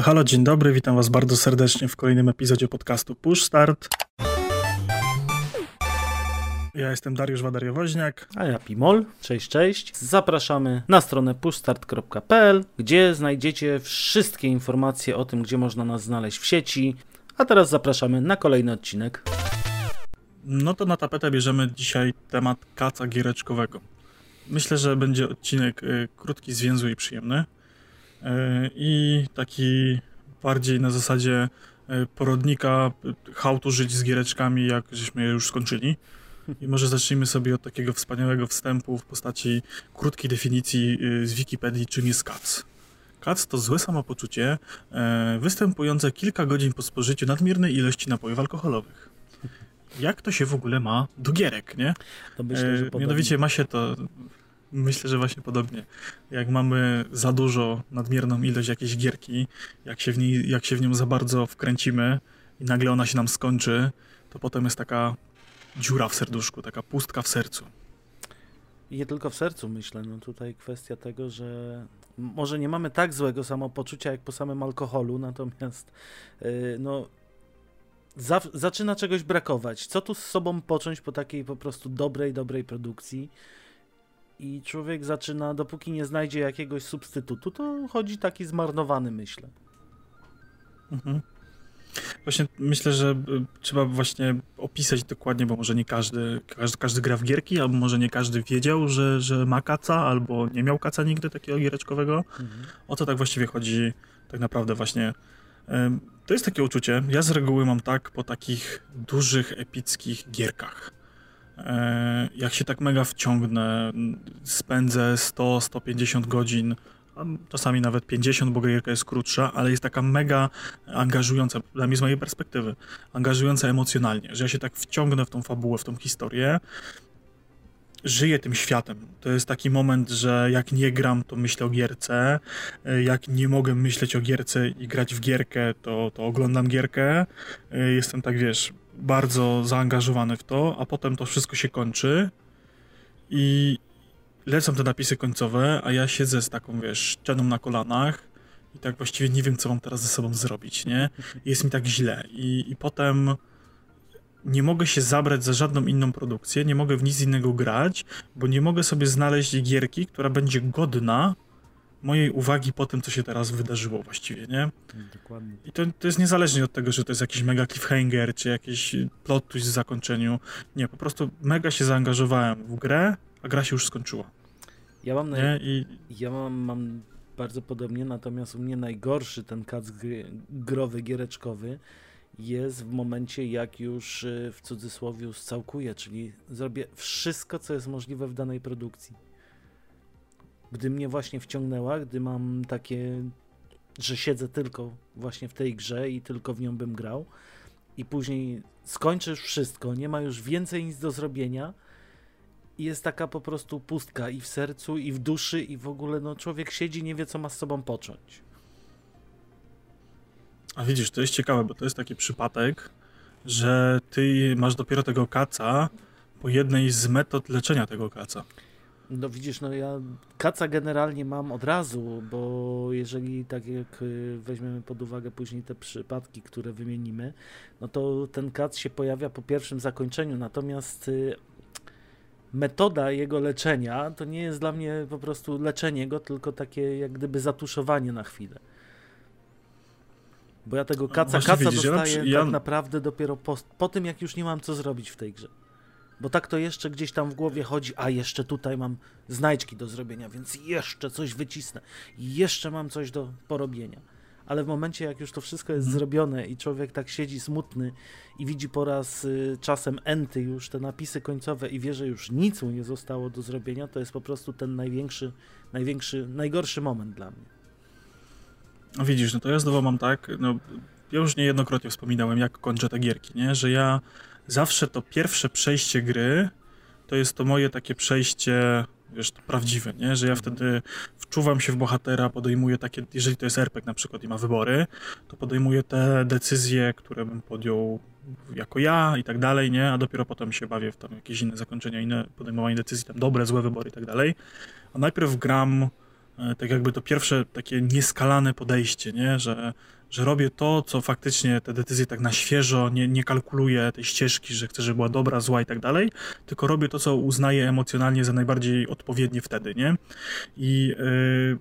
Halo, halo, dzień dobry, witam was bardzo serdecznie w kolejnym epizodzie podcastu Push Start. Ja jestem Dariusz Wadariowoźniak. A ja Pimol. Cześć, cześć. Zapraszamy na stronę pushstart.pl, gdzie znajdziecie wszystkie informacje o tym, gdzie można nas znaleźć w sieci. A teraz zapraszamy na kolejny odcinek. No to na tapetę bierzemy dzisiaj temat kaca giereczkowego. Myślę, że będzie odcinek y, krótki, zwięzły i przyjemny. Y, I taki bardziej na zasadzie y, porodnika how to żyć z giereczkami, jak żeśmy je już skończyli. I może zacznijmy sobie od takiego wspaniałego wstępu w postaci krótkiej definicji z Wikipedii, czym jest kac. Kac to złe samopoczucie e, występujące kilka godzin po spożyciu nadmiernej ilości napojów alkoholowych. Jak to się w ogóle ma do gierek, nie? To myślę, że E, mianowicie ma się to, myślę, że właśnie podobnie. Jak mamy za dużo, nadmierną ilość jakiejś gierki, jak się, w niej, jak się w nią za bardzo wkręcimy i nagle ona się nam skończy, to potem jest taka dziura w serduszku, taka pustka w sercu. I nie tylko w sercu myślę. No tutaj kwestia tego, że może nie mamy tak złego samopoczucia jak po samym alkoholu, natomiast yy, no za, zaczyna czegoś brakować. Co tu z sobą począć po takiej po prostu dobrej, dobrej produkcji? I człowiek zaczyna, dopóki nie znajdzie jakiegoś substytutu, to chodzi taki zmarnowany, myślę. Mhm. Właśnie myślę, że y, trzeba właśnie opisać dokładnie, bo może nie każdy, każdy, każdy gra w gierki, albo może nie każdy wiedział, że, że ma kaca, albo nie miał kaca nigdy takiego giereczkowego. O co tak właściwie chodzi tak naprawdę właśnie? To jest takie uczucie, ja z reguły mam tak po takich dużych, epickich gierkach. E, Jak się tak mega wciągnę, spędzę 100-150 godzin, czasami nawet 50, bo gierka jest krótsza, ale jest taka mega angażująca, dla mnie z mojej perspektywy, angażująca emocjonalnie, że ja się tak wciągnę w tą fabułę, w tą historię, żyję tym światem. To jest taki moment, że jak nie gram, to myślę o gierce, y, jak nie mogę myśleć o gierce i grać w gierkę, to, to oglądam gierkę. Y, Jestem tak, wiesz, bardzo zaangażowany w to, a potem to wszystko się kończy i lecą te napisy końcowe, a ja siedzę z taką, wiesz, ścianą na kolanach i tak właściwie nie wiem, co mam teraz ze sobą zrobić, nie? Jest mi tak źle i, i potem nie mogę się zabrać za żadną inną produkcję, nie mogę w nic innego grać, bo nie mogę sobie znaleźć gierki, która będzie godna mojej uwagi po tym, co się teraz wydarzyło właściwie, nie? Dokładnie. I to, to jest niezależnie od tego, że to jest jakiś mega cliffhanger, czy jakiś plot twist w zakończeniu. Nie, po prostu mega się zaangażowałem w grę, a gra się już skończyła, Ja mam, naj... I ja mam, mam bardzo podobnie, natomiast u mnie najgorszy ten kac gry, growy, giereczkowy jest w momencie, jak już y, w cudzysłowie scałkuję, czyli zrobię wszystko, co jest możliwe w danej produkcji. Gdy mnie właśnie wciągnęła, gdy mam takie, że siedzę tylko właśnie w tej grze i tylko w nią bym grał i później skończysz wszystko, nie ma już więcej nic do zrobienia i jest taka po prostu pustka i w sercu, i w duszy, i w ogóle no człowiek siedzi, nie wie co ma z sobą począć. A widzisz, to jest ciekawe, bo to jest taki przypadek, że ty masz dopiero tego kaca po jednej z metod leczenia tego kaca. No widzisz, no ja kaca generalnie mam od razu, bo jeżeli tak jak y, weźmiemy pod uwagę później te przypadki, które wymienimy, no to ten kac się pojawia po pierwszym zakończeniu, natomiast y, metoda jego leczenia to nie jest dla mnie po prostu leczenie go, tylko takie jak gdyby zatuszowanie na chwilę. Bo ja tego kaca, właśnie kaca widzisz, dostaję ja- tak naprawdę dopiero po, po tym, jak już nie mam co zrobić w tej grze. Bo tak to jeszcze gdzieś tam w głowie chodzi, a jeszcze tutaj mam znajdźki do zrobienia, więc jeszcze coś wycisnę. Jeszcze mam coś do porobienia. Ale w momencie, jak już to wszystko jest Mhm. zrobione i człowiek tak siedzi smutny i widzi po raz y, czasem enty już te napisy końcowe i wie, że już nic mu nie zostało do zrobienia, to jest po prostu ten największy, największy, najgorszy moment dla mnie. No widzisz, no to ja znowu mam tak, no ja już niejednokrotnie wspominałem, jak kończę te gierki, nie? Że ja zawsze to pierwsze przejście gry to jest to moje takie przejście, wiesz, to prawdziwe, nie? Że ja wtedy wczuwam się w bohatera, podejmuję takie, jeżeli to jest RPG na przykład i ma wybory, to podejmuję te decyzje, które bym podjął jako ja i tak dalej, nie? A dopiero potem się bawię w tam jakieś inne zakończenia, inne podejmowanie decyzji, tam dobre, złe wybory i tak dalej. A najpierw gram e, tak jakby to pierwsze takie nieskalane podejście, nie? Że, że robię to, co faktycznie te decyzje tak na świeżo, nie, nie kalkuluję tej ścieżki, że chcę, żeby była dobra, zła i tak dalej, tylko robię to, co uznaję emocjonalnie za najbardziej odpowiednie wtedy, nie? I yy,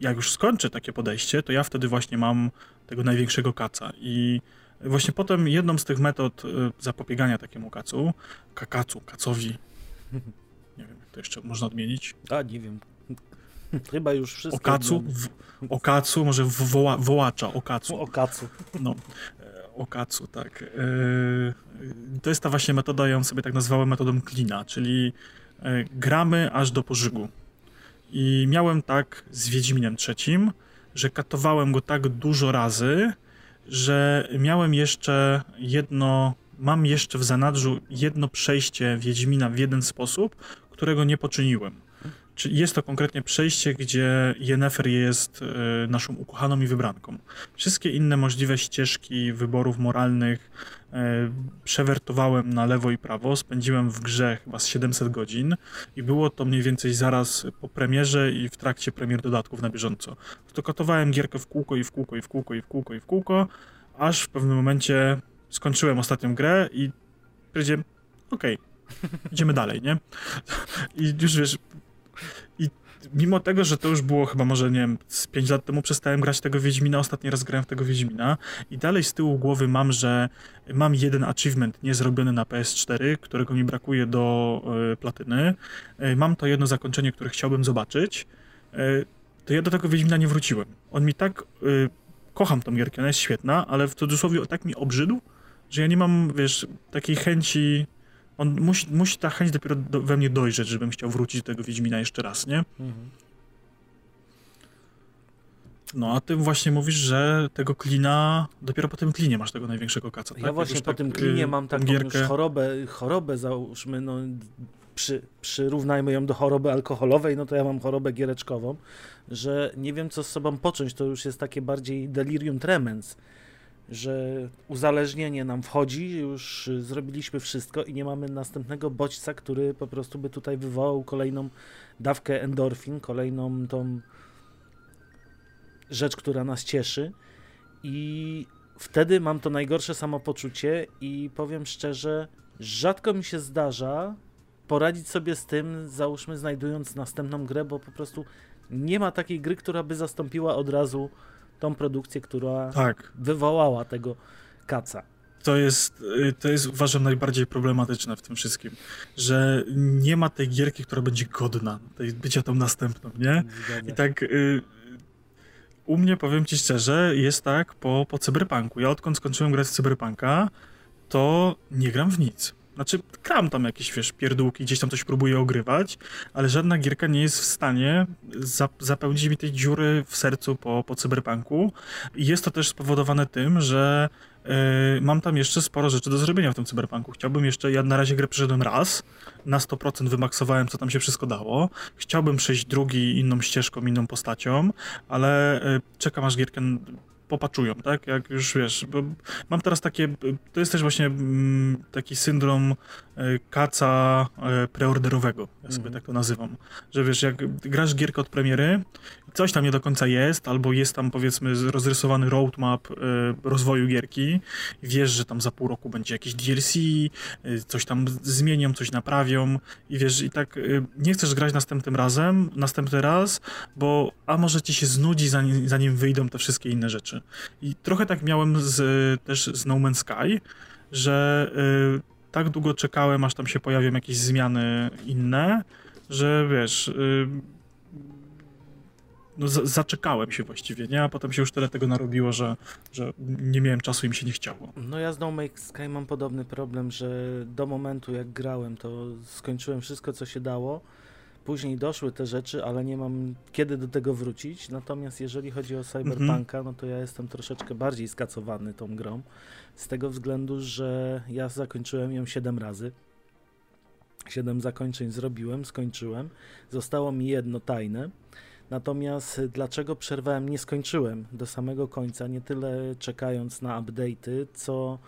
jak już skończę takie podejście, to ja wtedy właśnie mam tego największego kaca i Właśnie potem jedną z tych metod y, zapobiegania takiemu kacu, kakacu, kacowi, nie wiem, jak to jeszcze można odmienić. A, nie wiem. Chyba już wszystko. Okacu, w, okacu, może woła, wołacza, okacu. Okacu. No, e, okacu, tak. E, to jest ta właśnie metoda, ja ją sobie tak nazwałem metodą klina, czyli e, gramy aż do pożygu. I miałem tak z Wiedźminem trzecim, że katowałem go tak dużo razy, że miałem jeszcze jedno, mam jeszcze w zanadrzu jedno przejście Wiedźmina w jeden sposób, którego nie poczyniłem. Czyli jest to konkretnie przejście, gdzie Yennefer jest y, naszą ukochaną i wybranką. Wszystkie inne możliwe ścieżki wyborów moralnych y, przewertowałem na lewo i prawo. Spędziłem w grze chyba z 700 godzin i było to mniej więcej zaraz po premierze i w trakcie premier dodatków na bieżąco. To kotowałem gierkę w kółko i w kółko i w kółko i w kółko i w kółko, aż w pewnym momencie skończyłem ostatnią grę i powiedziałem, okej, okay, idziemy dalej, nie? I już wiesz, i mimo tego, że to już było chyba może, nie wiem, z 5 lat temu przestałem grać tego Wiedźmina, ostatni raz grałem w tego Wiedźmina i dalej z tyłu głowy mam, że mam jeden achievement niezrobiony na PS4, którego mi brakuje do y, platyny. Y, mam to jedno zakończenie, które chciałbym zobaczyć. Y, to ja do tego Wiedźmina nie wróciłem. On mi tak... kocham tą gierkę, ona jest świetna, ale w cudzysłowie tak mi obrzydł, że ja nie mam, wiesz, takiej chęci on musi, musi ta chęć dopiero do, we mnie dojrzeć, żebym chciał wrócić do tego Wiedźmina jeszcze raz, nie? Mhm. No, a ty właśnie mówisz, że tego klina, dopiero po tym klinie masz tego największego kaca, tak? Ja właśnie po tak, tym klinie y, mam taką gierkę... już chorobę, chorobę załóżmy, no przy, przyrównajmy ją do choroby alkoholowej, no to ja mam chorobę giereczkową, że nie wiem co z sobą począć, to już jest takie bardziej delirium tremens, że uzależnienie nam wchodzi, już zrobiliśmy wszystko i nie mamy następnego bodźca, który po prostu by tutaj wywołał kolejną dawkę endorfin, kolejną tą rzecz, która nas cieszy. I wtedy mam to najgorsze samopoczucie i powiem szczerze, rzadko mi się zdarza poradzić sobie z tym, załóżmy znajdując następną grę, bo po prostu nie ma takiej gry, która by zastąpiła od razu tą produkcję, która tak. wywołała tego kaca. To jest, y, to jest uważam najbardziej problematyczne w tym wszystkim, że nie ma tej gierki, która będzie godna tej bycia tą następną, nie? I tak y, u mnie, powiem ci szczerze, jest tak po, po cyberpunku. Ja odkąd skończyłem grać w cyberpunka, to nie gram w nic. Znaczy, kram tam jakieś, wiesz, pierdółki, gdzieś tam coś próbuję ogrywać, ale żadna gierka nie jest w stanie zapełnić mi tej dziury w sercu po, po cyberpunku. I jest to też spowodowane tym, że yy, mam tam jeszcze sporo rzeczy do zrobienia w tym cyberpunku. Chciałbym jeszcze, ja na razie grę przeszedłem raz, na 100% wymaksowałem, co tam się wszystko dało. Chciałbym przejść drugi inną ścieżką, inną postacią, ale yy, czekam aż gierkę popaczują, tak? Jak już wiesz, mam teraz takie, to jest też właśnie mm, taki syndrom e, kaca e, preorderowego, ja sobie mm. tak to nazywam, że wiesz, jak grasz gierkę od premiery, coś tam nie do końca jest, albo jest tam powiedzmy rozrysowany roadmap e, rozwoju gierki, wiesz, że tam za pół roku będzie jakieś DLC, coś tam zmienią, coś naprawią i wiesz, i tak nie chcesz grać następnym razem, następny raz, bo a może ci się znudzi, zanim, zanim wyjdą te wszystkie inne rzeczy. I trochę tak miałem z, też z No Man's Sky, że y, tak długo czekałem, aż tam się pojawią jakieś zmiany inne, że wiesz, y, no, zaczekałem się właściwie, nie? A potem się już tyle tego narobiło, że, że nie miałem czasu i mi się nie chciało. No ja z No Man's Sky mam podobny problem, że do momentu jak grałem, to skończyłem wszystko, co się dało Później doszły te rzeczy, ale nie mam kiedy do tego wrócić. Natomiast jeżeli chodzi o Cyberpunka, no to ja jestem troszeczkę bardziej skacowany tą grą. Z tego względu, że ja zakończyłem ją 7 razy. 7 zakończeń zrobiłem, skończyłem. Zostało mi jedno tajne. Natomiast dlaczego przerwałem? Nie skończyłem do samego końca, nie tyle czekając na update'y, co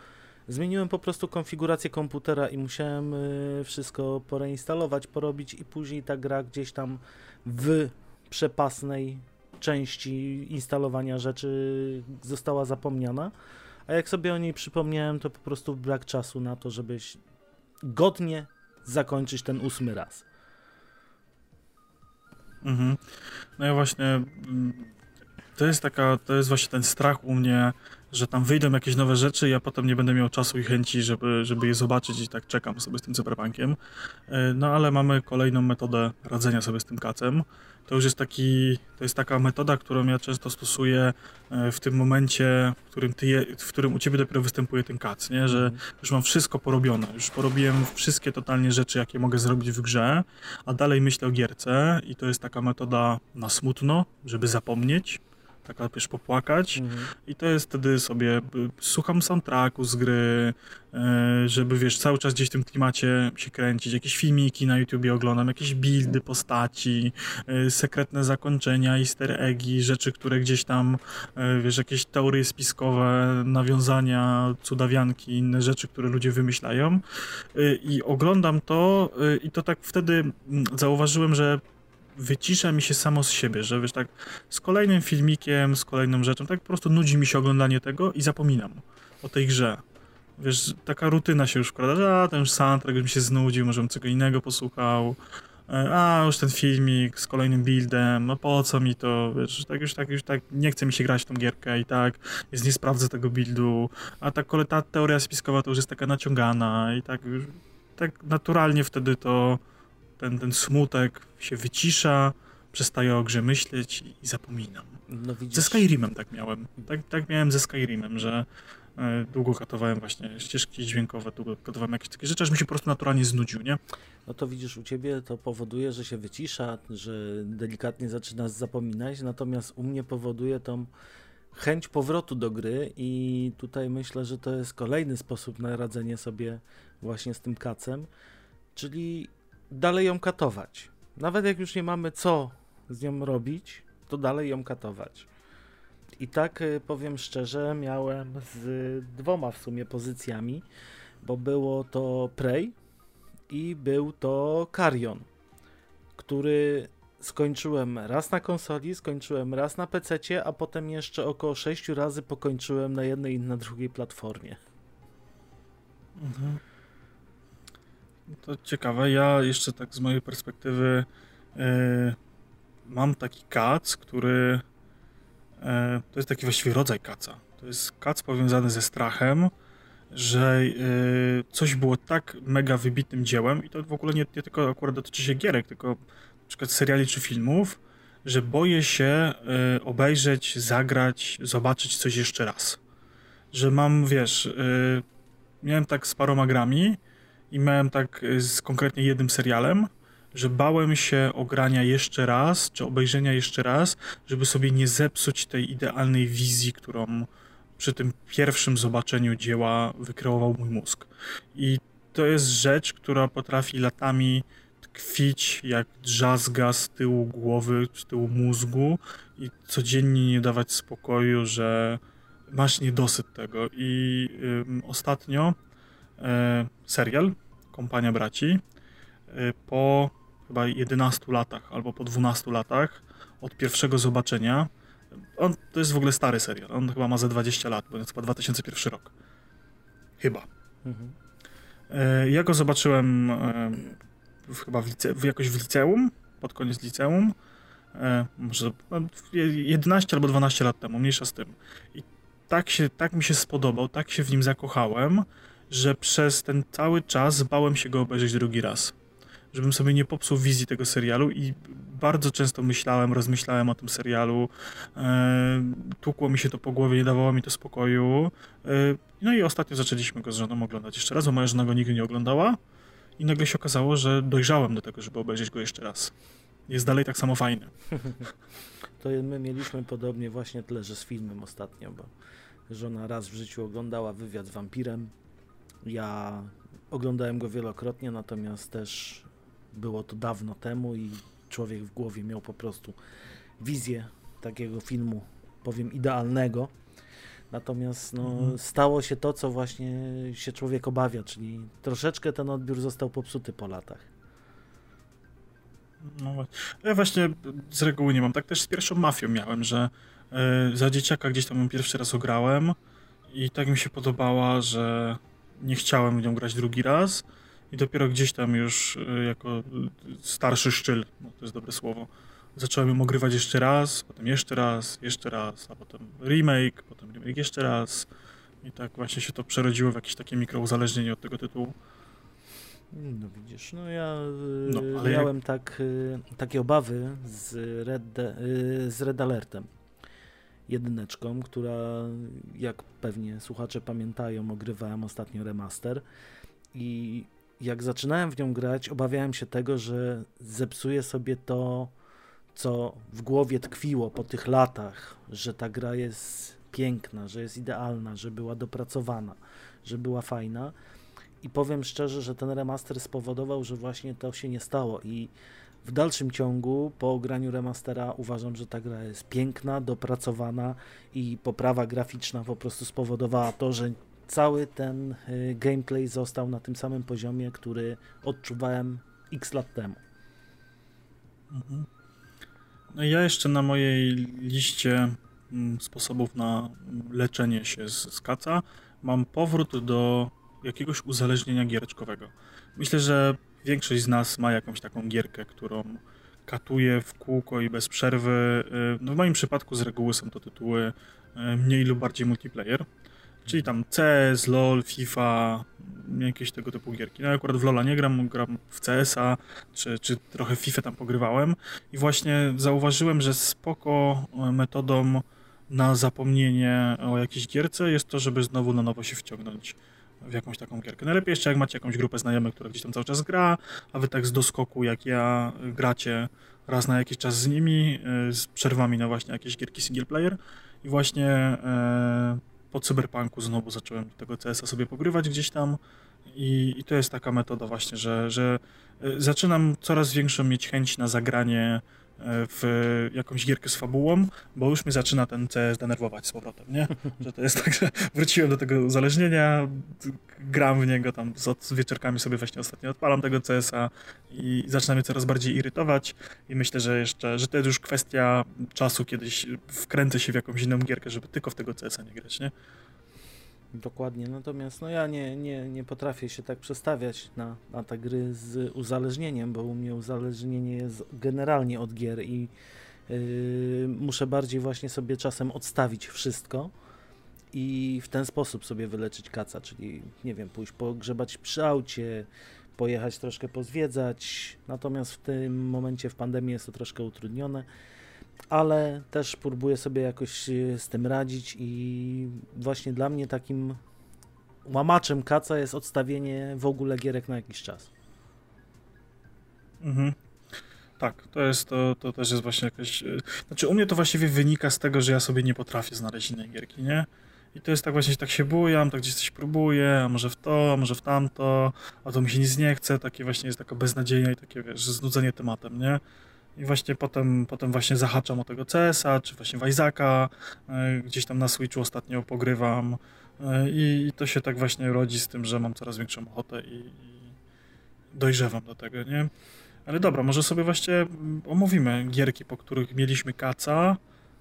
Zmieniłem po prostu konfigurację komputera i musiałem y, wszystko poreinstalować, porobić i później ta gra gdzieś tam w przepasnej części instalowania rzeczy została zapomniana. A jak sobie o niej przypomniałem, to po prostu brak czasu na to, żebyś godnie zakończyć ten ósmy raz. Mhm. No ja właśnie. mm, To jest taka, to jest właśnie ten strach u mnie, że tam wyjdą jakieś nowe rzeczy, ja potem nie będę miał czasu i chęci, żeby, żeby je zobaczyć i tak czekam sobie z tym cyberpunkiem. E, No ale mamy kolejną metodę radzenia sobie z tym kacem. To już jest taki, to jest taka metoda, którą ja często stosuję e, w tym momencie, w którym, ty je, w którym u ciebie dopiero występuje ten kac, nie? Że Mhm. już mam wszystko porobione, już porobiłem wszystkie totalnie rzeczy, jakie mogę zrobić w grze, a dalej myślę o gierce i to jest taka metoda na smutno, żeby zapomnieć, taka też popłakać? Mhm. i to jest wtedy sobie, y, słucham soundtracku z gry, y, żeby wiesz, cały czas gdzieś w tym klimacie się kręcić, jakieś filmiki na YouTubie oglądam, jakieś buildy postaci, y, sekretne zakończenia, easter eggi, rzeczy, które gdzieś tam, y, wiesz, jakieś teorie spiskowe, nawiązania, cudawianki, inne rzeczy, które ludzie wymyślają. I oglądam to i to tak wtedy mm, zauważyłem, że wycisza mi się samo z siebie, że wiesz, tak z kolejnym filmikiem, z kolejną rzeczą, tak po prostu nudzi mi się oglądanie tego i zapominam o tej grze. Wiesz, taka rutyna się już wkrada, że a, ten już soundtrack mi się znudził, może bym czego innego posłuchał, e, a, już ten filmik z kolejnym buildem, no po co mi to, wiesz, tak już, tak już, tak nie chce mi się grać w tą gierkę i tak, jest nie sprawdzę tego buildu, a ta, ta teoria spiskowa to już jest taka naciągana i tak już, tak naturalnie wtedy to ten, ten smutek się wycisza, przestaję o grze myśleć i, zapominam. No widzisz, Ze Skyrimem tak miałem. Tak, tak miałem ze Skyrimem, że e, długo katowałem właśnie ścieżki dźwiękowe, długo katowałem jakieś takie rzeczy, aż mi się po prostu naturalnie znudził, nie? no to widzisz, u ciebie to powoduje, że się wycisza, że delikatnie zaczynasz zapominać, natomiast u mnie powoduje tą chęć powrotu do gry i tutaj myślę, że to jest kolejny sposób na radzenie sobie właśnie z tym kacem, czyli dalej ją katować. Nawet jak już nie mamy co z nią robić, to dalej ją katować. I tak y, powiem szczerze, miałem z dwoma w sumie pozycjami, bo było to Prey i był to Carrion, który skończyłem raz na konsoli, skończyłem raz na PC, a potem jeszcze około 6 razy pokończyłem na jednej i na drugiej platformie. Mhm. To ciekawe, ja jeszcze tak z mojej perspektywy e, mam taki kac, który e, to jest taki właściwie rodzaj kaca. To jest kac powiązany ze strachem, że e, coś było tak mega wybitnym dziełem i to w ogóle nie, nie tylko akurat dotyczy się gierek, tylko na przykład seriali czy filmów, że boję się obejrzeć, zagrać, zobaczyć coś jeszcze raz. Że mam, wiesz, miałem tak z paroma grami i miałem tak y, z konkretnie jednym serialem, że bałem się ogrania jeszcze raz, czy obejrzenia jeszcze raz, żeby sobie nie zepsuć tej idealnej wizji, którą przy tym pierwszym zobaczeniu dzieła wykreował mój mózg. I to jest rzecz, która potrafi latami tkwić jak drzazga z tyłu głowy, z tyłu mózgu i codziennie nie dawać spokoju, że masz niedosyt tego. I ym, ostatnio e, serial Kompania Braci e, po chyba 11 latach albo po 12 latach od pierwszego zobaczenia. On to jest w ogóle stary serial. On chyba ma ze 20 lat, bo to jest chyba 2001 rok. Chyba. Mhm. E, Ja go zobaczyłem e, w, chyba w lice, w, jakoś w liceum, pod koniec liceum. E, Może no, 11 albo 12 lat temu, mniejsza z tym. I tak, się, tak mi się spodobał, tak się w nim zakochałem, że przez ten cały czas bałem się go obejrzeć drugi raz. Żebym sobie nie popsuł wizji tego serialu i bardzo często myślałem, rozmyślałem o tym serialu. E, tłukło mi się to po głowie, nie dawało mi to spokoju. E, no i ostatnio zaczęliśmy go z żoną oglądać jeszcze raz, bo moja żona go nigdy nie oglądała. I nagle się okazało, że dojrzałem do tego, żeby obejrzeć go jeszcze raz. Jest dalej tak samo fajny. To my mieliśmy podobnie właśnie tyle, że z filmem ostatnio, bo żona raz w życiu oglądała wywiad z wampirem. Ja oglądałem go wielokrotnie, natomiast też było to dawno temu i człowiek w głowie miał po prostu wizję takiego filmu, powiem idealnego. Natomiast no, Mhm. stało się to, co właśnie się człowiek obawia, czyli troszeczkę ten odbiór został popsuty po latach. No, ja właśnie z reguły nie mam. Tak też z pierwszą mafią miałem, że y, za dzieciaka gdzieś tam pierwszy raz ograłem i tak mi się podobała, że nie chciałem w nią grać drugi raz i dopiero gdzieś tam już y, jako starszy szczyl, no to jest dobre słowo, zacząłem ją ogrywać jeszcze raz, potem jeszcze raz, jeszcze raz, a potem remake, potem remake jeszcze raz i tak właśnie się to przerodziło w jakieś takie mikrouzależnienie od tego tytułu. No widzisz, no ja no, miałem jak... tak, y, takie obawy z Red, De, y, z Red Alertem. Jedyneczką, która jak pewnie słuchacze pamiętają, ogrywałem ostatnio remaster. I jak zaczynałem w nią grać, obawiałem się tego, że zepsuję sobie to, co w głowie tkwiło po tych latach, że ta gra jest piękna, że jest idealna, że była dopracowana, że była fajna. I powiem szczerze, że ten remaster spowodował, że właśnie to się nie stało. I w dalszym ciągu po ograniu remastera uważam, że ta gra jest piękna, dopracowana i poprawa graficzna po prostu spowodowała to, że cały ten y, gameplay został na tym samym poziomie, który odczuwałem x lat temu. Mhm. No ja jeszcze na mojej liście mm, sposobów na leczenie się z, z kaca mam powrót do jakiegoś uzależnienia giereczkowego. Myślę, że większość z nas ma jakąś taką gierkę, którą katuje w kółko i bez przerwy. Y, no w moim przypadku z reguły są to tytuły y, mniej lub bardziej multiplayer, czyli tam CS, LOL, FIFA, jakieś tego typu gierki. No akurat w LOLa nie gram, gram w CS-a, czy, czy trochę FIFA tam pogrywałem i właśnie zauważyłem, że spoko metodą na zapomnienie o jakiejś gierce jest to, żeby znowu na nowo się wciągnąć w jakąś taką gierkę. Najlepiej jeszcze jak macie jakąś grupę znajomych, która gdzieś tam cały czas gra, a wy tak z doskoku jak ja gracie raz na jakiś czas z nimi, y, z przerwami na właśnie jakieś gierki single player i właśnie e, po cyberpunku znowu zacząłem tego CS-a sobie pogrywać gdzieś tam i, i to jest taka metoda właśnie, że, że y, zaczynam coraz większą mieć chęć na zagranie w jakąś gierkę z fabułą, bo już mnie zaczyna ten CS denerwować z powrotem, nie? Że to jest tak, że wróciłem do tego uzależnienia, gram w niego tam z, wieczorkami sobie właśnie ostatnio odpalam tego CS-a i zaczyna mnie coraz bardziej irytować i myślę, że jeszcze, że to jest już kwestia czasu, kiedyś wkręcę się w jakąś inną gierkę, żeby tylko w tego CS-a nie grać, nie? Dokładnie, natomiast no ja nie, nie, nie potrafię się tak przestawiać na, na te gry z uzależnieniem, bo u mnie uzależnienie jest generalnie od gier i yy, muszę bardziej właśnie sobie czasem odstawić wszystko i w ten sposób sobie wyleczyć kaca, czyli nie wiem, pójść pogrzebać przy aucie, pojechać troszkę pozwiedzać, natomiast w tym momencie w pandemii jest to troszkę utrudnione ale też próbuję sobie jakoś e, z tym radzić i właśnie dla mnie takim łamaczem kaca jest odstawienie w ogóle gierek na jakiś czas. Mhm. Tak, to jest, to, to też jest właśnie jakaś... E, znaczy u mnie to właściwie wynika z tego, że ja sobie nie potrafię znaleźć innej gierki, nie? I to jest tak właśnie, tak się bujam, tak gdzieś coś próbuję, a może w to, a może w tamto, a to mi się nic nie chce, takie właśnie jest taka beznadzieja i takie, wiesz, znudzenie tematem, nie? I właśnie potem, potem właśnie zahaczam o tego CS-a, czy właśnie Wajzaka, e, gdzieś tam na Switchu ostatnio pogrywam e, i, to się tak właśnie rodzi z tym, że mam coraz większą ochotę i, i dojrzewam do tego, nie? Ale dobra, może sobie właśnie omówimy gierki, po których mieliśmy kaca,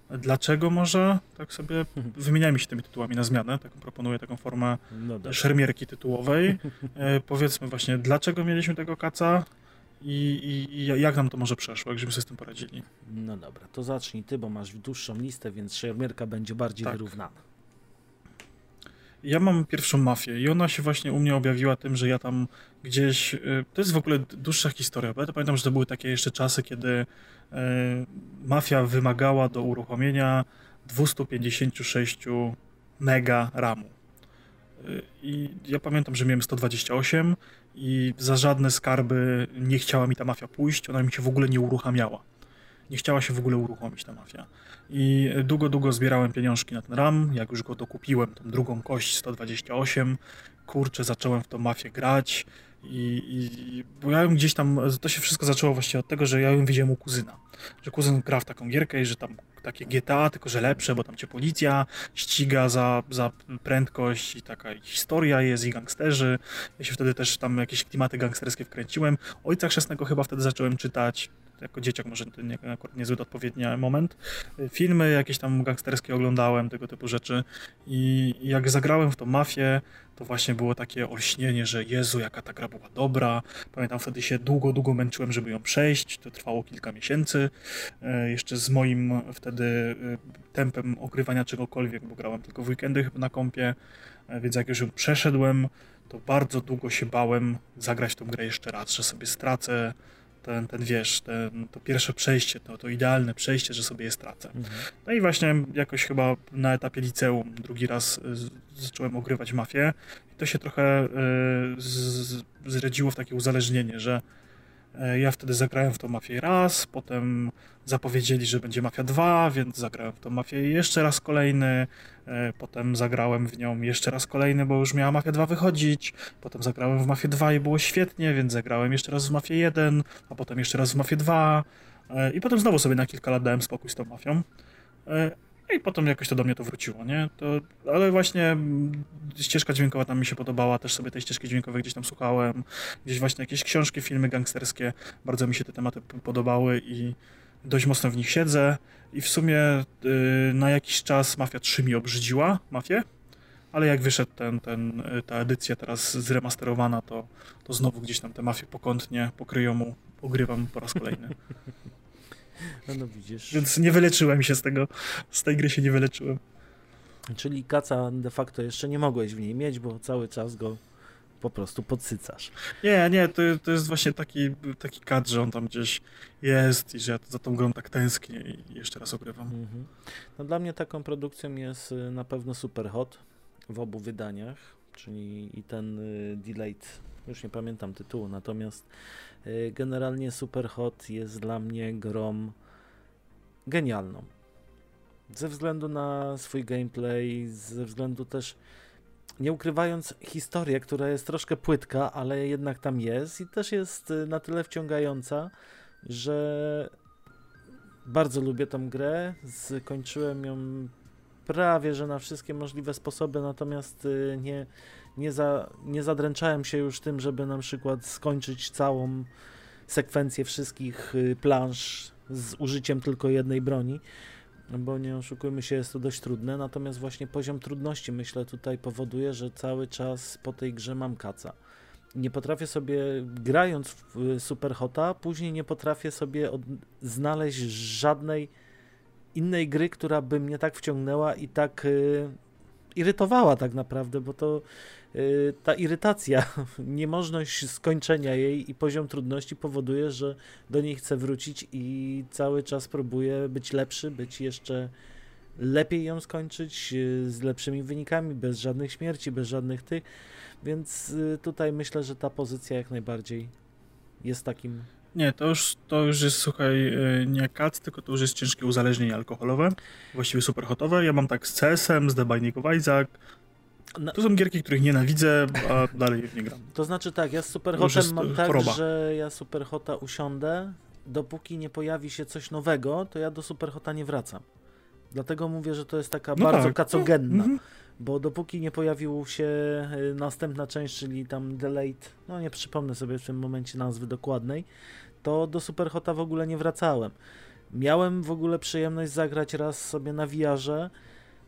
Dlaczego może? Tak sobie wymieniajmy się tymi tytułami na zmianę. Taką proponuję taką formę no szermierki tytułowej. E, powiedzmy właśnie, dlaczego mieliśmy tego kaca? I, i, jak nam to może przeszło, jak żebyśmy sobie z tym poradzili? No dobra, to zacznij ty, bo masz dłuższą listę, więc szermierka będzie bardziej tak. wyrównana. Ja mam pierwszą mafię i ona się właśnie u mnie objawiła tym, że ja tam gdzieś. Y, to jest w ogóle dłuższa historia, bo ja pamiętam, że to były takie jeszcze czasy, kiedy y, mafia wymagała do uruchomienia 256 mega RAMu. Y, I ja pamiętam, że miałem 128 i za żadne skarby nie chciała mi ta mafia pójść, ona mi się w ogóle nie uruchamiała. Nie chciała się w ogóle uruchomić ta mafia. I długo, długo zbierałem pieniążki na ten RAM, jak już go dokupiłem, tą drugą kość 128, kurczę, zacząłem w tą mafię grać i, i bo ja ją gdzieś tam, to się wszystko zaczęło właśnie od tego, że ja ją widziałem u kuzyna, że kuzyn gra w taką gierkę i że tam takie GTA, tylko że lepsze, bo tam cię policja ściga za, za prędkość i taka historia jest i gangsterzy. Ja się wtedy też tam jakieś klimaty gangsterskie wkręciłem. Ojca Chrzestnego chyba wtedy zacząłem czytać jako dzieciak może nie, akurat niezbyt odpowiedni moment. Filmy jakieś tam gangsterskie oglądałem, tego typu rzeczy i jak zagrałem w tą mafię, to właśnie było takie olśnienie, że Jezu, jaka ta gra była dobra. Pamiętam wtedy się długo, długo męczyłem, żeby ją przejść. To trwało kilka miesięcy. E, jeszcze z moim wtedy e, tempem ogrywania czegokolwiek, bo grałem tylko w weekendy na kompie, e, więc jak już ją przeszedłem, to bardzo długo się bałem zagrać tą grę jeszcze raz, że sobie stracę ten, ten wiesz, ten, to pierwsze przejście, to, to idealne przejście, że sobie je stracę. Mhm. No i właśnie jakoś chyba na etapie liceum drugi raz y, zacząłem ogrywać mafię i to się trochę y, z, zredziło w takie uzależnienie, że ja wtedy zagrałem w tą mafię raz, potem zapowiedzieli, że będzie Mafia 2, więc zagrałem w tą mafię jeszcze raz kolejny, e, potem zagrałem w nią jeszcze raz kolejny, bo już miała Mafia 2 wychodzić, potem zagrałem w Mafię 2 i było świetnie, więc zagrałem jeszcze raz w Mafię 1, a potem jeszcze raz w Mafię 2 e, i potem znowu sobie na kilka lat dałem spokój z tą mafią. No i potem jakoś to do mnie to wróciło, nie? To, ale właśnie mm, ścieżka dźwiękowa tam mi się podobała, też sobie tej ścieżki dźwiękowej gdzieś tam słuchałem, gdzieś właśnie jakieś książki, filmy gangsterskie, bardzo mi się te tematy podobały i dość mocno w nich siedzę i w sumie yy, na jakiś czas Mafia 3 mi obrzydziła, Mafię, ale jak wyszedł ten, ten, y, ta edycja teraz zremasterowana, to, to znowu gdzieś tam te Mafie pokątnie, pokryją mu, ogrywam po raz kolejny. No, no widzisz. Więc nie wyleczyłem się z tego, z tej gry się nie wyleczyłem. Czyli kaca de facto jeszcze nie mogłeś w niej mieć, bo cały czas go po prostu podsycasz. Nie, nie, to, to jest właśnie taki, taki kat, że on tam gdzieś jest i że ja za tą grą tak tęsknię i jeszcze raz ogrywam. Mhm. No dla mnie taką produkcją jest y, na pewno Super Hot w obu wydaniach, czyli i ten y, Delayed, już nie pamiętam tytułu, natomiast generalnie Superhot jest dla mnie grom genialną. Ze względu na swój gameplay, ze względu też nie ukrywając historię, która jest troszkę płytka, ale jednak tam jest i też jest y, na tyle wciągająca, że bardzo lubię tą grę. Skończyłem ją prawie że na wszystkie możliwe sposoby, natomiast y, nie, nie, za, nie zadręczałem się już tym, żeby na przykład skończyć całą sekwencję wszystkich y, planż z użyciem tylko jednej broni, bo nie oszukujmy się, jest to dość trudne, natomiast właśnie poziom trudności myślę tutaj powoduje, że cały czas po tej grze mam kaca. Nie potrafię sobie, grając w y, Superhota, później nie potrafię sobie od, znaleźć żadnej innej gry, która by mnie tak wciągnęła i tak y, irytowała tak naprawdę, bo to y, ta irytacja, niemożność skończenia jej i poziom trudności powoduje, że do niej chcę wrócić i cały czas próbuję być lepszy, być jeszcze lepiej ją skończyć y, z lepszymi wynikami, bez żadnych śmierci, bez żadnych tych. Więc y, tutaj myślę, że ta pozycja jak najbardziej jest takim nie, to już, to już jest, słuchaj, y, nie kat, tylko to już jest ciężkie uzależnienie alkoholowe, właściwie superhotowe. Ja mam tak z CS-em, z The Binding of Isaac. To są gierki, których nienawidzę, a dalej nie gram. To znaczy tak, ja z superhotem mam tak, choroba. że ja superhota usiądę, dopóki nie pojawi się coś nowego, to ja do superhota nie wracam. Dlatego mówię, że to jest taka no bardzo tak. kacogenna. No, mm -hmm bo dopóki nie pojawił się y, następna część, czyli tam Delayed, no nie przypomnę sobie w tym momencie nazwy dokładnej, to do Superhota w ogóle nie wracałem. Miałem w ogóle przyjemność zagrać raz sobie na VR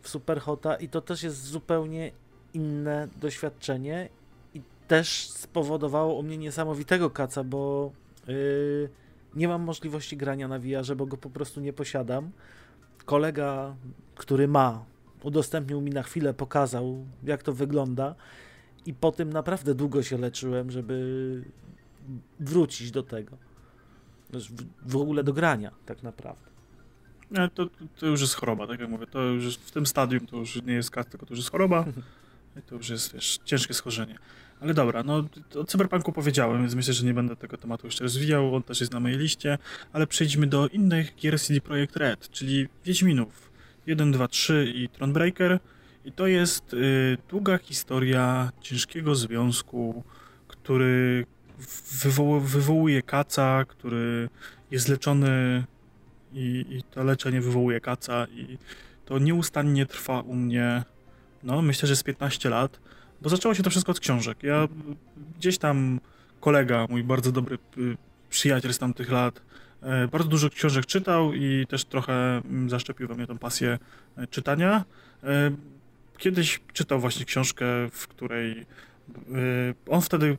w Superhota i to też jest zupełnie inne doświadczenie i też spowodowało u mnie niesamowitego kaca, bo yy, nie mam możliwości grania na VR, bo go po prostu nie posiadam. Kolega, który ma, udostępnił mi na chwilę, pokazał jak to wygląda i po tym naprawdę długo się leczyłem, żeby wrócić do tego w, w ogóle do grania, tak naprawdę. Nie, to, to już jest choroba, tak jak mówię. To już w tym stadium to już nie jest kat, tylko to już jest choroba. I to już jest, wiesz, ciężkie schorzenie. Ale dobra, no o Cyberpunku powiedziałem, więc myślę, że nie będę tego tematu jeszcze rozwijał, on też jest na mojej liście, ale przejdźmy do innych gier CD Projekt Red, czyli Wiedźminów 1, 2, 3 i Thronebreaker. I to jest y, długa historia ciężkiego związku, który wywoł, wywołuje kaca, który jest leczony i, i to leczenie wywołuje kaca i to nieustannie trwa u mnie, no myślę, że z 15 lat, bo zaczęło się to wszystko od książek. Ja gdzieś tam kolega, mój bardzo dobry y, przyjaciel z tamtych lat, bardzo dużo książek czytał i też trochę mm, zaszczepił we mnie tą pasję e, czytania. E, kiedyś czytał właśnie książkę, w której on wtedy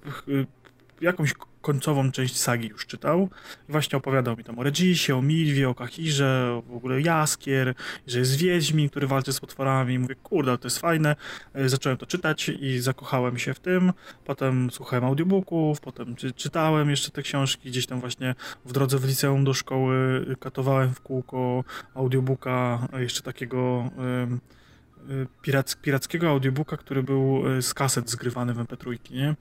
jakąś końcową część sagi już czytał. I właśnie opowiadał mi tam o Regisie, o Milwie, o Kahirze, o w ogóle Jaskier, że jest Wiedźmin, który walczy z potworami. Mówię, kurde, to jest fajne. E, zacząłem to czytać i zakochałem się w tym. Potem słuchałem audiobooków, potem czy, czytałem jeszcze te książki. Gdzieś tam właśnie w drodze w liceum do szkoły katowałem w kółko audiobooka, jeszcze takiego... Pirac, pirackiego audiobooka, który był y, z kaset zgrywany w MP3, nie?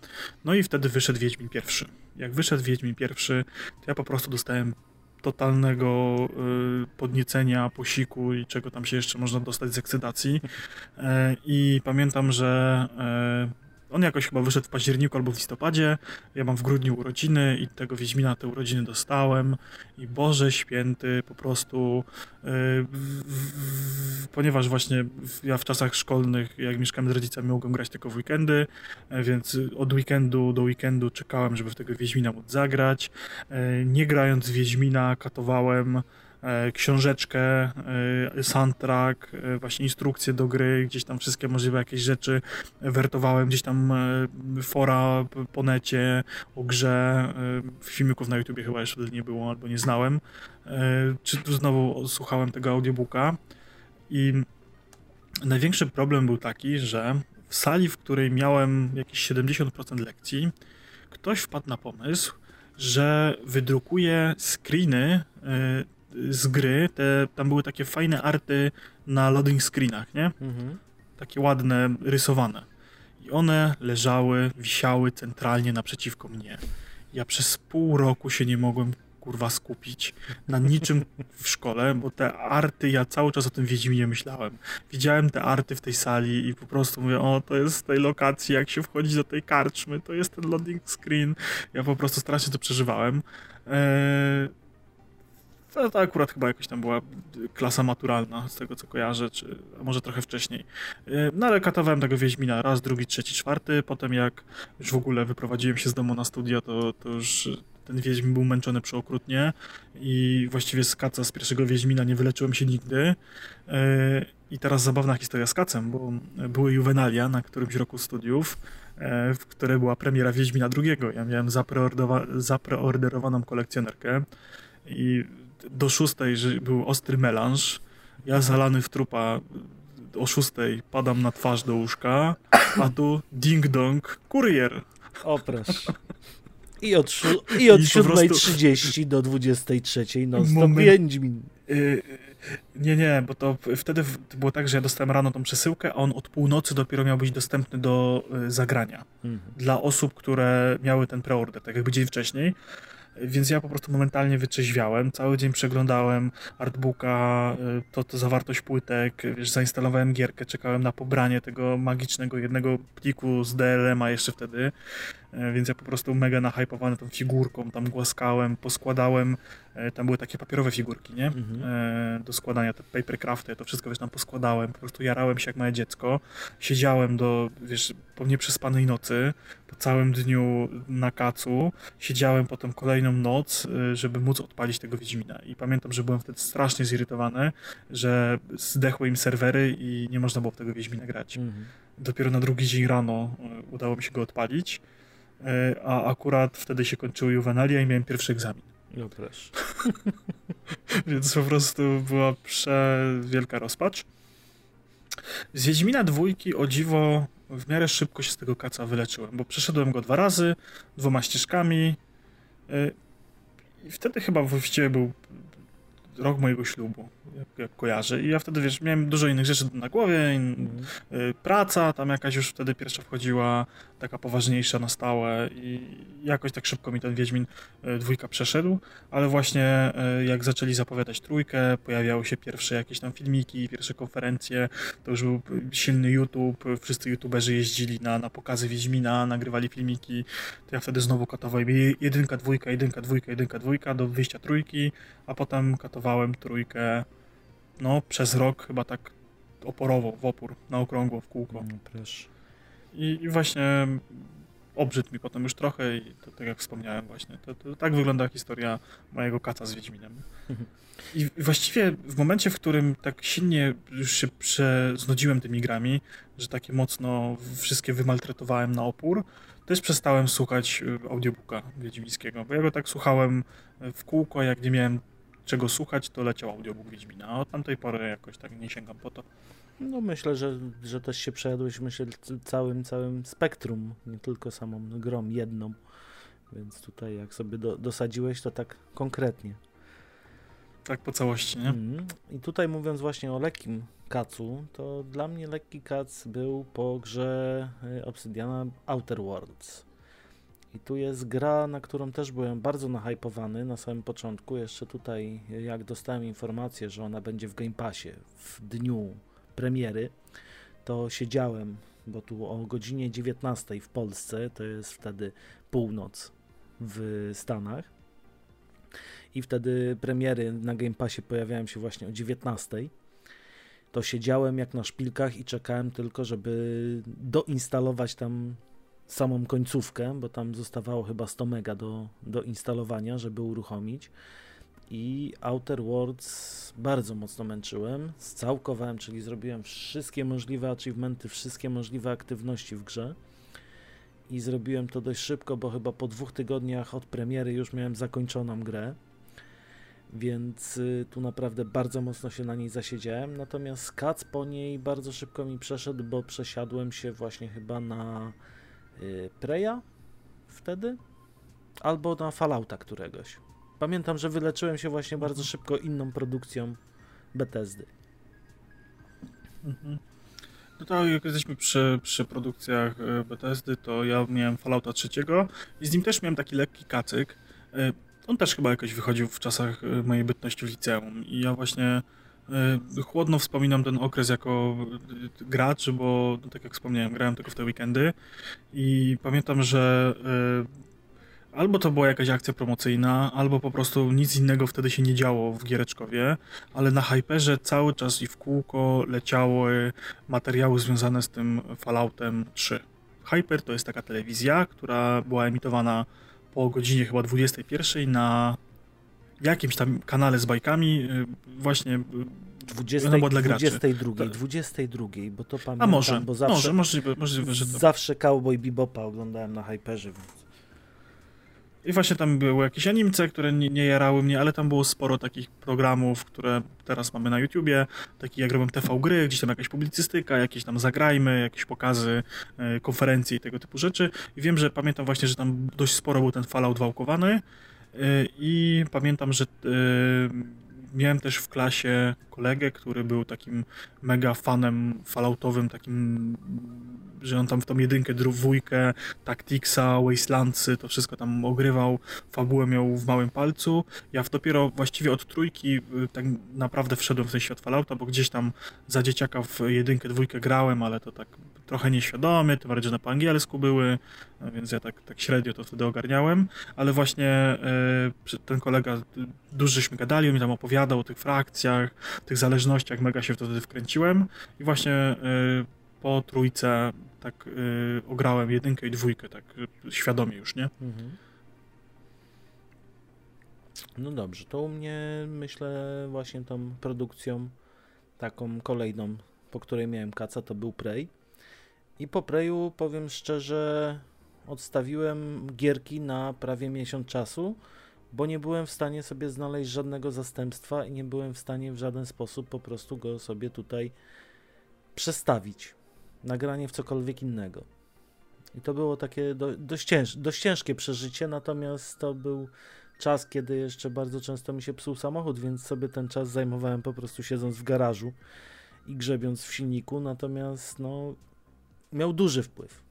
No i wtedy wyszedł Wiedźmin pierwszy. Jak wyszedł Wiedźmin pierwszy, to ja po prostu dostałem totalnego y, podniecenia, posiku i czego tam się jeszcze można dostać z ekscytacji. E, I pamiętam, że e, on jakoś chyba wyszedł w październiku albo w listopadzie. Ja mam w grudniu urodziny i tego Wiedźmina te urodziny dostałem. I Boże Święty, po prostu yy, w, w, ponieważ właśnie ja w czasach szkolnych, jak mieszkałem z rodzicami, mogłem grać tylko w weekendy, yy, więc od weekendu do weekendu czekałem, żeby w tego Wiedźmina móc zagrać. Yy, nie grając Wiedźmina, katowałem E, książeczkę, e, soundtrack, e, właśnie instrukcje do gry, gdzieś tam wszystkie możliwe jakieś rzeczy wertowałem, gdzieś tam fora po necie o grze, filmików na YouTubie chyba jeszcze nie było albo nie znałem, czy tu znowu słuchałem tego audiobooka? I największy problem był taki, że w sali, w której miałem jakieś 70% lekcji, ktoś wpadł na pomysł, że wydrukuje screeny z gry, te, tam były takie fajne arty na loading screenach, nie? Mhm. Takie ładne, rysowane. I one leżały, wisiały centralnie naprzeciwko mnie. Ja przez pół roku się nie mogłem kurwa skupić na niczym w szkole, bo te arty, ja cały czas o tym Wiedźminie myślałem. Widziałem te arty w tej sali i po prostu mówię, o, to jest z tej lokacji, jak się wchodzi do tej karczmy, to jest ten loading screen. Ja po prostu strasznie to przeżywałem. Eee, to akurat chyba jakoś tam była klasa maturalna, z tego co kojarzę, czy może trochę wcześniej. Y, no ale katowałem tego Wiedźmina raz, drugi, trzeci, czwarty. Potem jak już w ogóle wyprowadziłem się z domu na studia, to, to już ten Wiedźmin był męczony przeokrutnie i właściwie z kaca z pierwszego Wiedźmina nie wyleczyłem się nigdy. Y, I teraz zabawna historia z kacem, bo były juwenalia na którymś roku studiów, y, w której była premiera Wiedźmina drugiego. Ja miałem zapreorderowaną kolekcjonerkę i do szóstej że był ostry melanż. Ja zalany w trupa o szóstej padam na twarz do łóżka, a tu ding dong, kurier. O proszę. I od, i od I 7.30 do 23.00 no stop Wiedźmin. Yy, nie, nie, bo to wtedy było tak, że ja dostałem rano tą przesyłkę, a on od północy dopiero miał być dostępny do y, zagrania. Mhm. Dla osób, które miały ten preorder, tak jakby dzień wcześniej. Więc ja po prostu momentalnie wytrzeźwiałem, cały dzień przeglądałem artbooka, y, to, to zawartość płytek, wiesz, zainstalowałem gierkę, czekałem na pobranie tego magicznego jednego pliku z DLM-a jeszcze wtedy, y, więc ja po prostu mega nahypowany tą figurką, tam głaskałem, poskładałem, tam były takie papierowe figurki, nie? Mhm. Do składania, te papercrafty, to wszystko wiesz, tam poskładałem, po prostu jarałem się jak małe dziecko, siedziałem do, wiesz, po nieprzespanej nocy, po całym dniu na kacu, siedziałem potem kolejną noc, y, żeby móc odpalić tego Wiedźmina. I pamiętam, że byłem wtedy strasznie zirytowany, że zdechły im serwery i nie można było w tego Wiedźmina grać. Mhm. Dopiero na drugi dzień rano udało mi się go odpalić, a akurat wtedy się kończyły juwenalia i miałem pierwszy egzamin. No proszę. Więc po prostu była przewielka rozpacz. Z Wiedźmina dwójki o dziwo w miarę szybko się z tego kaca wyleczyłem, bo przeszedłem go dwa razy, dwoma ścieżkami y, i wtedy chyba właściwie był rok mojego ślubu, jak, jak kojarzę. I ja wtedy, wiesz, miałem dużo innych rzeczy na głowie, in, mm. y, praca tam jakaś już wtedy pierwsza wchodziła, taka poważniejsza na stałe i jakoś tak szybko mi ten Wiedźmin y, dwójka przeszedł, ale właśnie y, jak zaczęli zapowiadać trójkę, pojawiały się pierwsze jakieś tam filmiki, pierwsze konferencje, to już był silny YouTube, wszyscy youtuberzy jeździli na, na pokazy Wiedźmina, nagrywali filmiki, to ja wtedy znowu katowałem jedynka, dwójka, jedynka, dwójka, jedynka, dwójka do wyjścia trójki, a potem katowałem trójkę no przez rok chyba tak oporowo, w opór, na okrągło, w kółko. Proszę. I, I, właśnie obrzydł mi potem już trochę i to tak jak wspomniałem właśnie, to, to tak wygląda historia mojego kaca z Wiedźminem. I właściwie w momencie, w którym tak silnie już się znudziłem tymi grami, że takie mocno wszystkie wymaltretowałem na opór, też przestałem słuchać y, audiobooka wiedźmińskiego, bo ja go tak słuchałem w kółko, jak nie miałem czego słuchać, to leciał audiobook Wiedźmina, a od tamtej pory jakoś tak nie sięgam po to. No myślę, że, że też się przejadłeś myślę całym, całym spektrum, nie tylko samą grą jedną, więc tutaj jak sobie do, dosadziłeś, to tak konkretnie. Tak po całości, nie? Mm. I tutaj mówiąc właśnie o lekkim kacu, to dla mnie lekki kac był po grze y, Obsidiana Outer Worlds. I tu jest gra, na którą też byłem bardzo nahypowany na samym początku. Jeszcze tutaj, jak dostałem informację, że ona będzie w Game Passie w dniu premiery, to siedziałem, bo tu o godzinie 19 w Polsce, to jest wtedy północ w Stanach. I wtedy premiery na Game Passie pojawiają się właśnie o 19 to siedziałem jak na szpilkach i czekałem tylko, żeby doinstalować tam samą końcówkę, bo tam zostawało chyba 100 mega do, do instalowania, żeby uruchomić. I Outer Worlds bardzo mocno męczyłem. Scałkowałem, czyli zrobiłem wszystkie możliwe achievementy, wszystkie możliwe aktywności w grze. I zrobiłem to dość szybko, bo chyba po dwóch tygodniach od premiery już miałem zakończoną grę więc y, tu naprawdę bardzo mocno się na niej zasiedziałem. Natomiast kac po niej bardzo szybko mi przeszedł, bo przesiadłem się właśnie chyba na Preya wtedy albo na Fallouta któregoś. Pamiętam, że wyleczyłem się właśnie bardzo szybko inną produkcją Bethesdy. Mhm. No to jak jesteśmy przy, przy produkcjach y, Bethesdy, to ja miałem Fallouta trzeciego i z nim też miałem taki lekki kacyk on też chyba jakoś wychodził w czasach y, mojej bytności w liceum i ja właśnie y, chłodno wspominam ten okres jako y, gracz, bo no, tak jak wspomniałem, grałem tylko w te weekendy i pamiętam, że albo to była jakaś akcja promocyjna, albo po prostu nic innego wtedy się nie działo w Giereczkowie, ale na Hyperze cały czas i w kółko leciały materiały związane z tym Falloutem 3. Hyper to jest taka telewizja, która była emitowana po godzinie chyba 21 na jakimś tam kanale z bajkami y, właśnie 20, no, dla 22, graczy. 22, bo to pamiętam, A może, bo zawsze, może, możliwe, możliwe, że to... Zawsze Cowboy Bebopa oglądałem na Hyperze, więc... I właśnie tam były jakieś animce, które nie, nie jarały mnie, ale tam było sporo takich programów, które teraz mamy na YouTubie, takich jak robią TV gry, gdzieś tam jakaś publicystyka, jakieś tam zagrajmy, jakieś pokazy, e, konferencje i tego typu rzeczy. I wiem, że pamiętam właśnie, że tam dość sporo był ten Fallout wałkowany i pamiętam, że e, miałem też w klasie kolegę, który był takim mega fanem falloutowym, takim, że on tam w tą jedynkę, dwójkę, Tacticsa, Wastelandsy, to wszystko tam ogrywał, fabułę miał w małym palcu. Ja w dopiero właściwie od trójki y, tak naprawdę wszedłem w ten świat Fallouta, bo gdzieś tam za dzieciaka w jedynkę, dwójkę grałem, ale to tak trochę nieświadomie, tym bardziej, że na po angielsku były, więc ja tak, tak średnio to wtedy ogarniałem, ale właśnie y, ten kolega, dużo żeśmy gadali, on mi tam opowiadał o tych frakcjach, tych zależnościach, mega się wtedy wkręciłem i właśnie y, po trójce tak y, ograłem jedynkę i dwójkę, tak y, świadomie już, nie? Mhm. No dobrze, to u mnie myślę właśnie tą produkcją taką kolejną, po której miałem kaca, to był Prey. I po Preyu powiem szczerze, odstawiłem gierki na prawie miesiąc czasu bo nie byłem w stanie sobie znaleźć żadnego zastępstwa i nie byłem w stanie w żaden sposób po prostu go sobie tutaj przestawić. Nagranie w cokolwiek innego. I to było takie do, dość, cięż, dość ciężkie przeżycie, natomiast to był czas, kiedy jeszcze bardzo często mi się psuł samochód, więc sobie ten czas zajmowałem po prostu siedząc w garażu i grzebiąc w silniku, natomiast no, miał duży wpływ.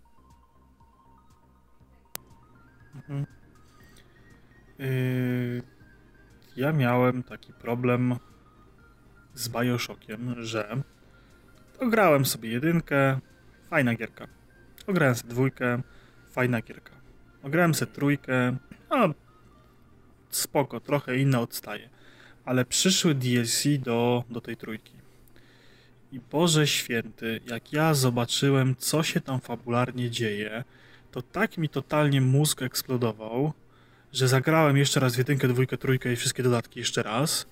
Mhm. Yy, ja miałem taki problem z Bioshockiem, że ograłem sobie jedynkę, fajna gierka. Ograłem sobie dwójkę, fajna gierka. Ograłem sobie trójkę, no spoko, trochę inne odstaje. Ale przyszły DLC do, do tej trójki. I Boże Święty, jak ja zobaczyłem, co się tam fabularnie dzieje, to tak mi totalnie mózg eksplodował, że zagrałem jeszcze raz jedynkę, dwójkę, trójkę i wszystkie dodatki jeszcze raz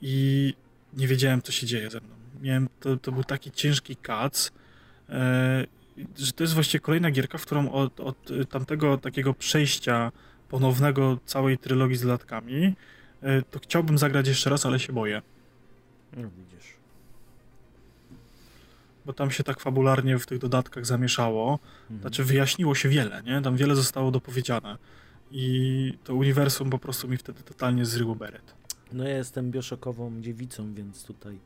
i nie wiedziałem, co się dzieje ze mną. Miałem, to, to był taki ciężki kac, e, że to jest właściwie kolejna gierka, w którą od, od tamtego takiego przejścia ponownego całej trylogii z dodatkami, e, to chciałbym zagrać jeszcze raz, ale się boję. No widzisz. Bo tam się tak fabularnie w tych dodatkach zamieszało. Mhm. Znaczy wyjaśniło się wiele, nie? Tam wiele zostało dopowiedziane. I to uniwersum po prostu mi wtedy totalnie zryło beret. No ja jestem bioszokową dziewicą, więc tutaj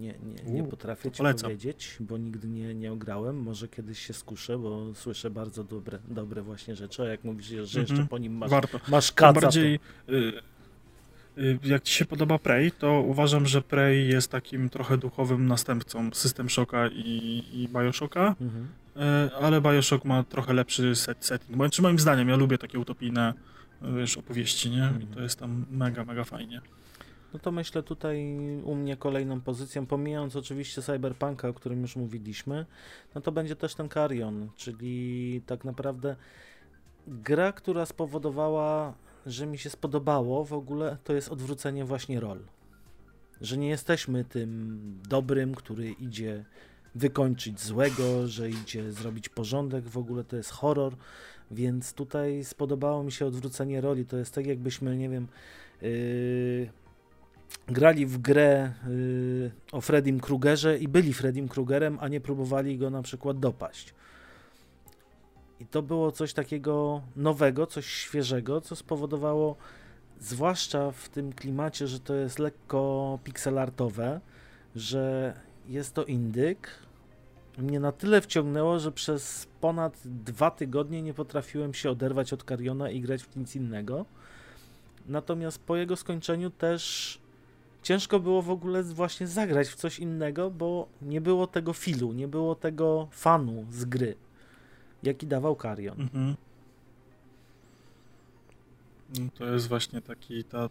nie, nie, nie U, potrafię ci polecam. powiedzieć, bo nigdy nie, nie ograłem. Może kiedyś się skuszę, bo słyszę bardzo dobre, dobre właśnie rzeczy, a jak mówisz, że jeszcze Mhm. po nim masz, Warto. masz kaca, bardziej, y, y, jak ci się podoba Prey, to uważam, że Prey jest takim trochę duchowym następcą System Shocka i, i Bioshocka, to... Mhm. y, ale Bioshock ma trochę lepszy set, setting. Bo, czy moim zdaniem, ja lubię takie utopijne wiesz, opowieści, nie? I Mhm. to jest tam mega, mega fajnie. No to myślę tutaj u mnie kolejną pozycją, pomijając oczywiście Cyberpunka, o którym już mówiliśmy, no to będzie też ten Carrion, czyli tak naprawdę gra, która spowodowała, że mi się spodobało w ogóle, to jest odwrócenie właśnie rol. Że nie jesteśmy tym dobrym, który idzie wykończyć złego, że idzie zrobić porządek, w ogóle to jest horror, więc tutaj spodobało mi się odwrócenie roli. To jest tak, jakbyśmy, nie wiem, yy, grali w grę y, o Freddym Krugerze i byli Freddym Krugerem, a nie próbowali go na przykład dopaść. I to było coś takiego nowego, coś świeżego, co spowodowało, zwłaszcza w tym klimacie, że to jest lekko pixelartowe, że jest to indyk, mnie na tyle wciągnęło, że przez ponad dwa tygodnie nie potrafiłem się oderwać od Kariona i grać w nic innego. Natomiast po jego skończeniu też ciężko było w ogóle właśnie zagrać w coś innego, bo nie było tego filu, nie było tego fanu z gry, jaki dawał Karion. Mhm. No To jest właśnie taki ta.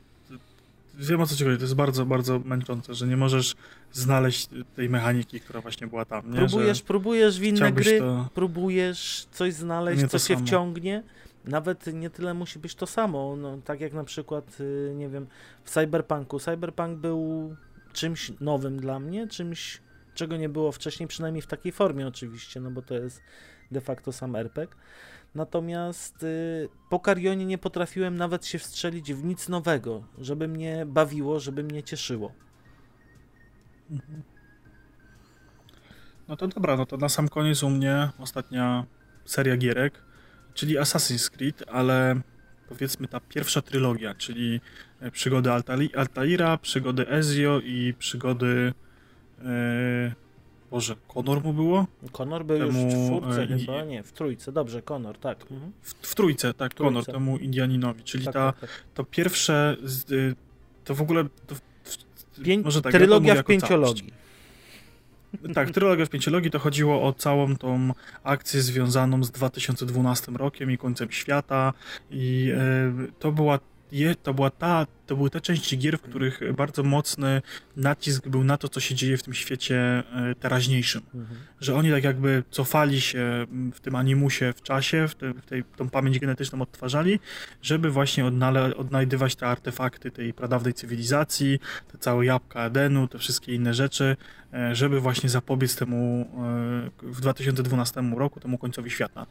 Wiem o co ci chodzi, to jest bardzo, bardzo męczące, że nie możesz znaleźć tej mechaniki, która właśnie była tam. Nie? Próbujesz, że próbujesz w inne gry, to. próbujesz coś znaleźć, co cię samo. wciągnie. Nawet nie tyle musi być to samo, no, tak jak na przykład, y, nie wiem, w Cyberpunku. Cyberpunk był czymś nowym dla mnie, czymś, czego nie było wcześniej, przynajmniej w takiej formie oczywiście, no bo to jest de facto sam RPG. Natomiast y, po Carionie nie potrafiłem nawet się wstrzelić w nic nowego, żeby mnie bawiło, żeby mnie cieszyło. Mhm. No to dobra, no to na sam koniec u mnie ostatnia seria gierek, czyli Assassin's Creed, ale powiedzmy ta pierwsza trylogia, czyli e, przygody Altali- Altaira, przygody Ezio i przygody. E, Boże, Konor mu było? Konor był już w Temu, czwórce e, chyba, nie, w trójce, dobrze, Konor, tak. Mhm. W, w trójce, tak, Trójce. Konor, temu Indianinowi, czyli tak, ta, tak, tak. to pierwsze, y, to w ogóle. To, Pię- może tak, ja trylogia mówię w jako całość. Tak, trylogia w pięciologii to chodziło o całą tą akcję związaną z 2012 rokiem i końcem świata i e, to była je, to była ta, to były te części gier, w których bardzo mocny nacisk był na to, co się dzieje w tym świecie e, teraźniejszym. Mhm. Że oni tak jakby cofali się w tym animusie w czasie, w, te, w tej, tą pamięć genetyczną odtwarzali, żeby właśnie odnale, odnajdywać te artefakty tej pradawnej cywilizacji, te całe jabłka Edenu, te wszystkie inne rzeczy, żeby właśnie zapobiec temu e, w 2012 roku, temu końcowi świata.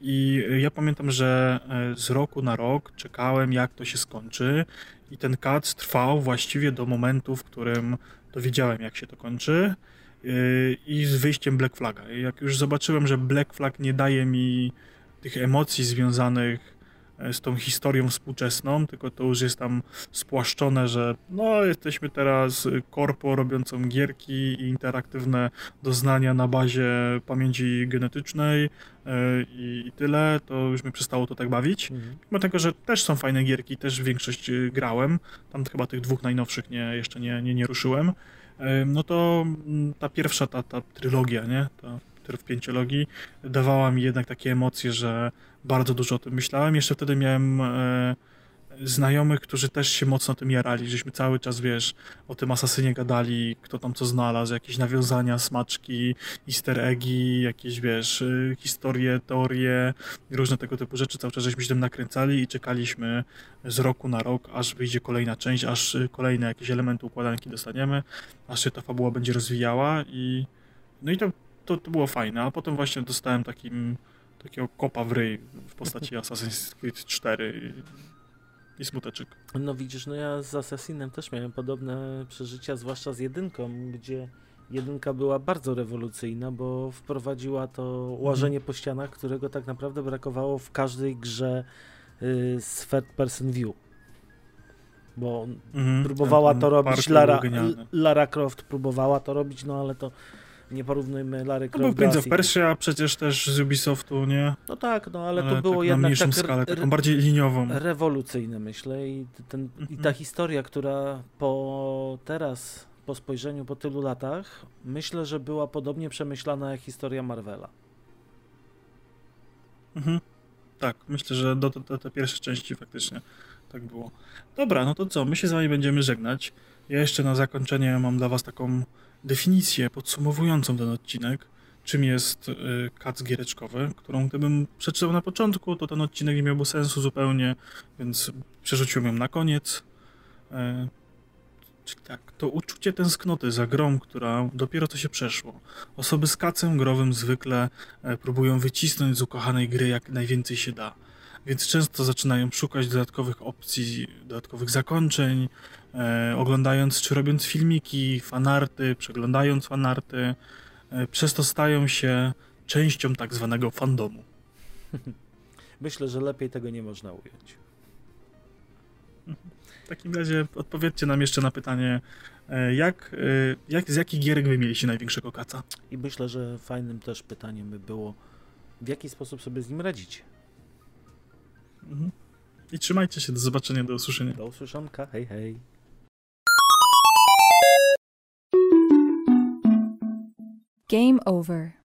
I e, ja pamiętam, że e, z roku na rok czekałem, jak to się skończy i ten kac trwał właściwie do momentu, w którym dowiedziałem, jak się to kończy i z wyjściem Black Flaga. Jak już zobaczyłem, że Black Flag nie daje mi tych emocji związanych e, z tą historią współczesną, tylko to już jest tam spłaszczone, że no jesteśmy teraz korpo robiącą gierki i interaktywne doznania na bazie pamięci genetycznej e, i, i tyle, to już mnie przestało to tak bawić. Mhm. Mimo tego, że też są fajne gierki, też większość y, grałem, tam chyba tych dwóch najnowszych nie, jeszcze nie, nie, nie ruszyłem, no to mm, ta pierwsza, ta, ta trylogia, nie, ta w pięciologii, dawała mi jednak takie emocje, że bardzo dużo o tym myślałem. Jeszcze wtedy miałem e, znajomych, którzy też się mocno tym jarali, żeśmy cały czas, wiesz, o tym asasynie gadali, kto tam co znalazł, jakieś nawiązania, smaczki, easter eggi, jakieś, wiesz, y, historie, teorie różne tego typu rzeczy. Cały czas żeśmy się tym nakręcali i czekaliśmy z roku na rok, aż wyjdzie kolejna część, aż y, kolejne jakieś elementy układanki dostaniemy, aż się ta fabuła będzie rozwijała i no i to, to, to było fajne, a potem właśnie dostałem takim takiego kopa w ryj w postaci Assassin's Creed 4 i, smuteczek. No widzisz, no ja z Assassinem też miałem podobne przeżycia, zwłaszcza z jedynką, gdzie jedynka była bardzo rewolucyjna, bo wprowadziła to łażenie po ścianach, którego tak naprawdę brakowało w każdej grze y, z third person view. Bo Mhm, próbowała ten- ten to robić Lara. Lara Croft, próbowała to robić, no ale to nie porównujmy Lary No Croft był do Prince of. Persia przecież też z Ubisoftu, nie? No tak, no ale, Ale to było tak na jednak mniejszą tak skalę, taką bardziej liniową. rewolucyjne, myślę. I, ten, I ta Mhm. historia, która po teraz, po spojrzeniu po tylu latach, myślę, że była podobnie przemyślana jak historia Marvela. Mhm. Tak, myślę, że do, do, te pierwsze części faktycznie tak było. Dobra, no to co, my się z wami będziemy żegnać. Ja jeszcze na zakończenie mam dla was taką definicję podsumowującą ten odcinek, czym jest y, kac giereczkowy, którą gdybym przeczytał na początku, to ten odcinek nie miałby sensu zupełnie, więc przerzuciłem ją na koniec. E, Czyli tak, to uczucie tęsknoty za grą, która dopiero co się przeszło. Osoby z kacem growym zwykle e, próbują wycisnąć z ukochanej gry jak najwięcej się da. Więc często zaczynają szukać dodatkowych opcji, dodatkowych zakończeń, e, oglądając czy robiąc filmiki, fanarty, przeglądając fanarty. E, przez to stają się częścią tak zwanego fandomu. Myślę, że lepiej tego nie można ująć. W takim razie odpowiedzcie nam jeszcze na pytanie, e, jak, e, jak, z jakich gierek wy mieliście największego kaca? I myślę, że fajnym też pytaniem by było, w jaki sposób sobie z nim radzicie. Mhm. I trzymajcie się, do zobaczenia, do usłyszenia. Do usłyszonka, hej hej. Game over.